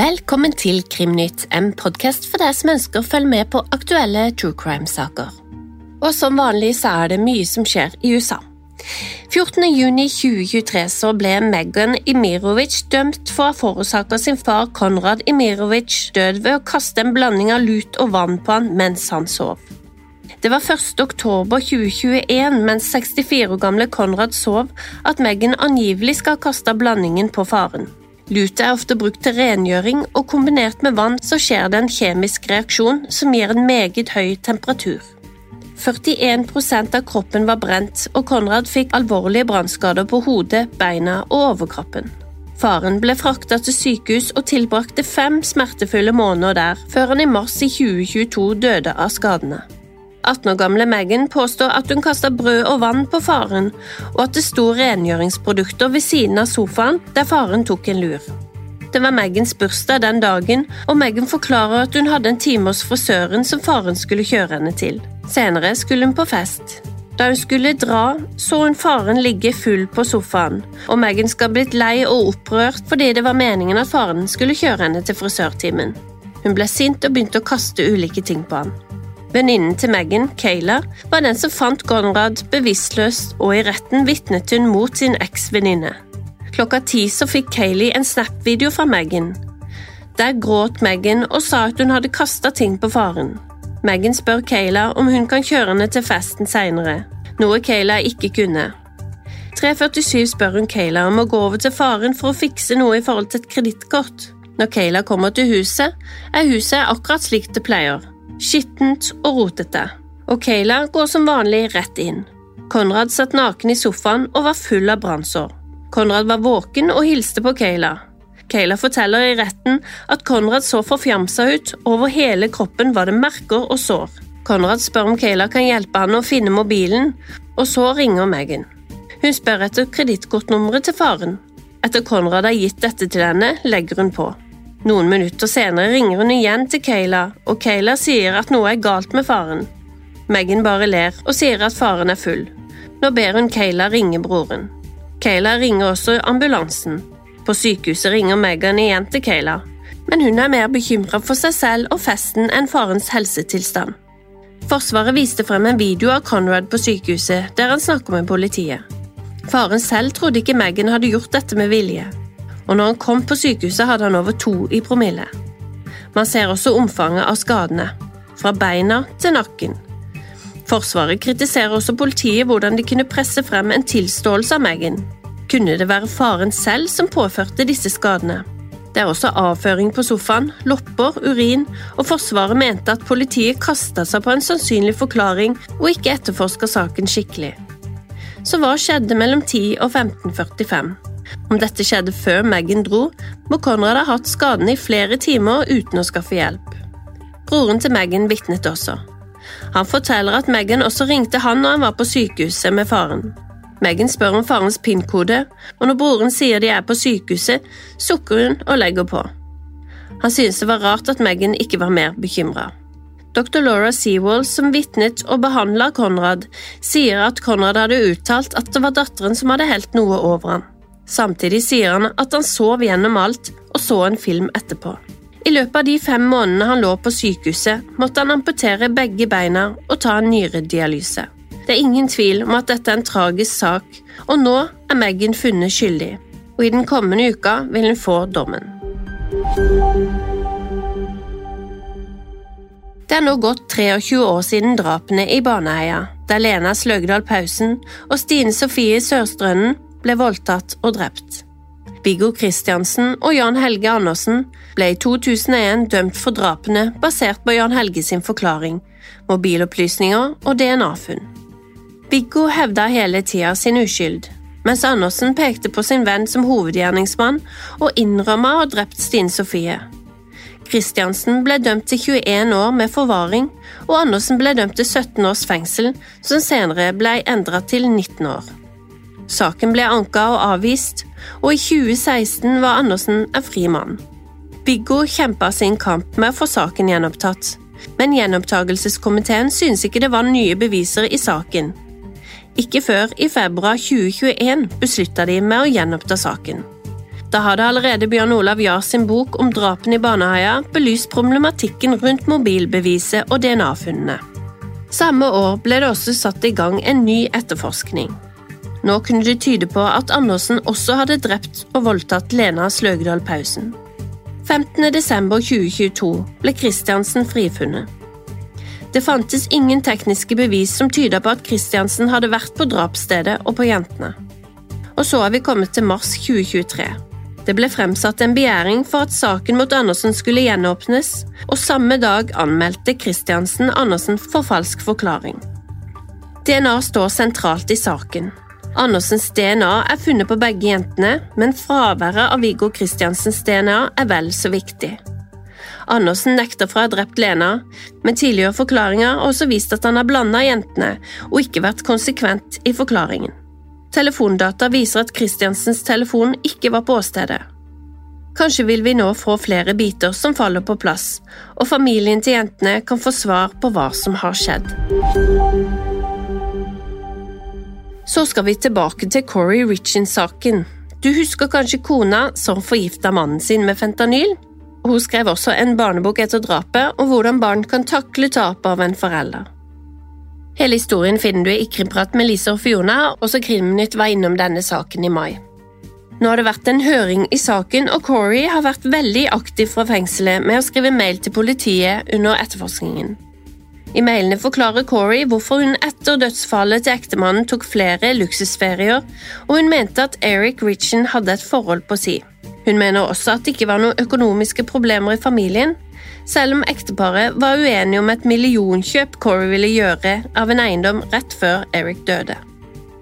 Velkommen til Krimnytt, en podkast for deg som ønsker å følge med på aktuelle true crime-saker. Og som vanlig så er det mye som skjer i USA. 14.6.2023 så ble Megan Imirovic dømt for å ha forårsaka sin far Konrad Imirovic død ved å kaste en blanding av lut og vann på han mens han sov. Det var 1.10.2021, mens 64 år gamle Konrad sov, at Megan angivelig skal ha kasta blandingen på faren. Lutet er ofte brukt til rengjøring, og kombinert med vann så skjer det en kjemisk reaksjon som gir en meget høy temperatur. 41% av kroppen var brent, og Konrad fikk alvorlige brannskader på hodet, beina og overkroppen. Faren ble frakta til sykehus og tilbrakte fem smertefulle måneder der, før han i mars i 2022 døde av skadene. 18 år gamle Megan påstår at hun kasta brød og vann på faren, og at det sto rengjøringsprodukter ved siden av sofaen der faren tok en lur. Det var Megans bursdag den dagen, og Megan forklarer at hun hadde en time hos frisøren som faren skulle kjøre henne til. Senere skulle hun på fest. Da hun skulle dra, så hun faren ligge full på sofaen, og Megan skal ha blitt lei og opprørt fordi det var meningen at faren skulle kjøre henne til frisørtimen. Hun ble sint og begynte å kaste ulike ting på han. Venninnen til Megan, Kayla, var den som fant Conrad bevisstløs, og i retten vitnet hun mot sin eksvenninne. Klokka ti så fikk Kayleigh en Snap-video fra Megan. Der gråt Megan og sa at hun hadde kasta ting på faren. Megan spør Kayla om hun kan kjøre henne til festen seinere, noe Kayla ikke kunne. 347 spør hun Kayla om å gå over til faren for å fikse noe i forhold til et kredittkort. Når Kayla kommer til huset, er huset akkurat slik det pleier skittent og rotete, og Kayla går som vanlig rett inn. Konrad satt naken i sofaen og var full av brannsår. Konrad var våken og hilste på Kayla. Kayla forteller i retten at Konrad så forfjamsa ut, over hele kroppen var det merker og sår. Konrad spør om Kayla kan hjelpe han å finne mobilen, og så ringer Megan. Hun spør etter kredittkortnummeret til faren. Etter Konrad har gitt dette til henne, legger hun på. Noen minutter senere ringer hun igjen til Kayla, og Kayla sier at noe er galt med faren. Megan bare ler og sier at faren er full. Nå ber hun Kayla ringe broren. Kayla ringer også ambulansen. På sykehuset ringer Megan igjen til Kayla, men hun er mer bekymra for seg selv og festen enn farens helsetilstand. Forsvaret viste frem en video av Conrad på sykehuset der han snakker med politiet. Faren selv trodde ikke Megan hadde gjort dette med vilje og når han kom på sykehuset, hadde han over to i promille. Man ser også omfanget av skadene, fra beina til nakken. Forsvaret kritiserer også politiet hvordan de kunne presse frem en tilståelse av Megan. Kunne det være faren selv som påførte disse skadene? Det er også avføring på sofaen, lopper, urin, og Forsvaret mente at politiet kasta seg på en sannsynlig forklaring og ikke etterforska saken skikkelig. Så hva skjedde mellom 10 og 1545? Om dette skjedde før Megan dro, må Konrad ha hatt skadene i flere timer uten å skaffe hjelp. Broren til Megan vitnet også. Han forteller at Megan også ringte han når han var på sykehuset med faren. Megan spør om farens PIN-kode, og når broren sier de er på sykehuset, sukker hun og legger på. Han synes det var rart at Megan ikke var mer bekymra. Dr. Laura Seawall, som vitnet og behandla Konrad, sier at Konrad hadde uttalt at det var datteren som hadde helt noe over ham. Samtidig sier han at han sov gjennom alt og så en film etterpå. I løpet av de fem månedene han lå på sykehuset, måtte han amputere begge beina og ta en nyredialyse. Det er ingen tvil om at dette er en tragisk sak, og nå er Megan funnet skyldig. Og i den kommende uka vil hun få dommen. Det er nå gått 23 år siden drapene i Baneheia, der Lena Sløgdal Pausen og Stine Sofie Sørstrønnen ble voldtatt og drept. Viggo Kristiansen og Jan Helge Andersen ble i 2001 dømt for drapene basert på Jan Helge sin forklaring, mobilopplysninger og DNA-funn. Viggo hevda hele tida sin uskyld, mens Andersen pekte på sin venn som hovedgjerningsmann og innrømma å ha drept Stine Sofie. Kristiansen ble dømt til 21 år med forvaring, og Andersen ble dømt til 17 års fengsel, som senere ble endra til 19 år. Saken ble anka og avvist, og i 2016 var Andersen en fri mann. Viggo kjempa sin kamp med å få saken gjenopptatt, men gjenopptakelseskomiteen synes ikke det var nye beviser i saken. Ikke før i februar 2021 beslutta de med å gjenoppta saken. Da hadde allerede Bjørn Olav Jahr sin bok om drapene i Baneheia belyst problematikken rundt mobilbeviset og DNA-funnene. Samme år ble det også satt i gang en ny etterforskning. Nå kunne det tyde på at Andersen også hadde drept og voldtatt Lena Sløgedal Pausen. 15.12.2022 ble Kristiansen frifunnet. Det fantes ingen tekniske bevis som tyda på at Kristiansen hadde vært på drapsstedet og på jentene. Og så er vi kommet til mars 2023. Det ble fremsatt en begjæring for at saken mot Andersen skulle gjenåpnes, og samme dag anmeldte Kristiansen Andersen for falsk forklaring. DNA står sentralt i saken. Andersens DNA er funnet på begge jentene, men fraværet av Viggo Kristiansens DNA er vel så viktig. Andersen nekter for å ha drept Lena, men tidligere forklaringer har også vist at han har blanda jentene og ikke vært konsekvent i forklaringen. Telefondata viser at Kristiansens telefon ikke var på åstedet. Kanskje vil vi nå få flere biter som faller på plass, og familien til jentene kan få svar på hva som har skjedd. Så skal vi tilbake til Corey Richins-saken. Du husker kanskje kona som forgifta mannen sin med fentanyl? Hun skrev også en barnebok etter drapet om hvordan barn kan takle tapet av en forelder. Hele historien finner du i Krimprat med Lise og Fiona, og så Krimnytt var innom denne saken i mai. Nå har det vært en høring i saken, og Corey har vært veldig aktiv fra fengselet med å skrive mail til politiet under etterforskningen. I mailene forklarer Corey hvorfor hun etter dødsfallet til ektemannen tok flere luksusferier, og hun mente at Eric Ritchen hadde et forhold på si. Hun mener også at det ikke var noen økonomiske problemer i familien, selv om ekteparet var uenige om et millionkjøp Corey ville gjøre av en eiendom rett før Eric døde.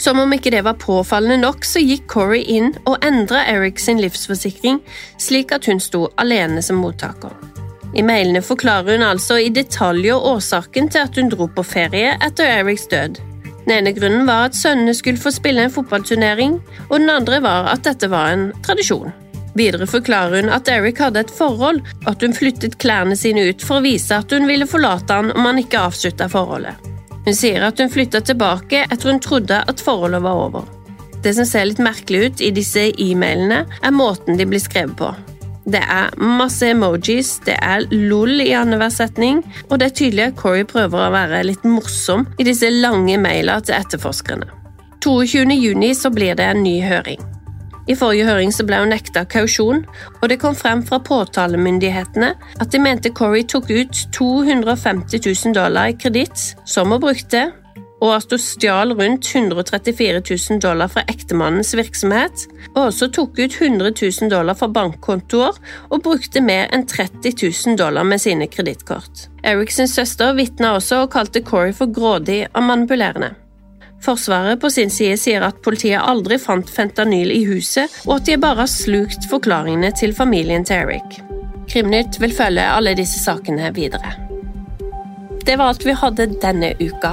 Som om ikke det var påfallende nok, så gikk Corey inn og endra Eric sin livsforsikring, slik at hun sto alene som mottaker. I mailene forklarer hun altså i detaljer årsaken til at hun dro på ferie etter Erics død. Den ene grunnen var at sønnene skulle få spille en fotballturnering, og den andre var at dette var en tradisjon. Videre forklarer hun at Eric hadde et forhold, og at hun flyttet klærne sine ut for å vise at hun ville forlate han om han ikke avslutta forholdet. Hun sier at hun flytta tilbake etter hun trodde at forholdet var over. Det som ser litt merkelig ut i disse e-mailene, er måten de blir skrevet på. Det er masse emojis, det er lol i annenhver setning, og det er tydelig at Corey prøver å være litt morsom i disse lange mailene til etterforskerne. 22.6 så blir det en ny høring. I forrige høring så ble hun nekta kausjon, og det kom frem fra påtalemyndighetene at de mente Corey tok ut 250 000 dollar i kreditt, som hun brukte, og at hun stjal rundt 134 000 dollar fra ektemannens virksomhet, og også tok ut 100 000 dollar fra bankkontoer og brukte mer enn 30 000 dollar med sine kredittkort. Eriksens søster vitna også og kalte Corey for grådig og manipulerende. Forsvaret på sin side sier at politiet aldri fant fentanyl i huset, og at de bare har slukt forklaringene til familien til Eric. Krimnytt vil følge alle disse sakene videre. Det var alt vi hadde denne uka.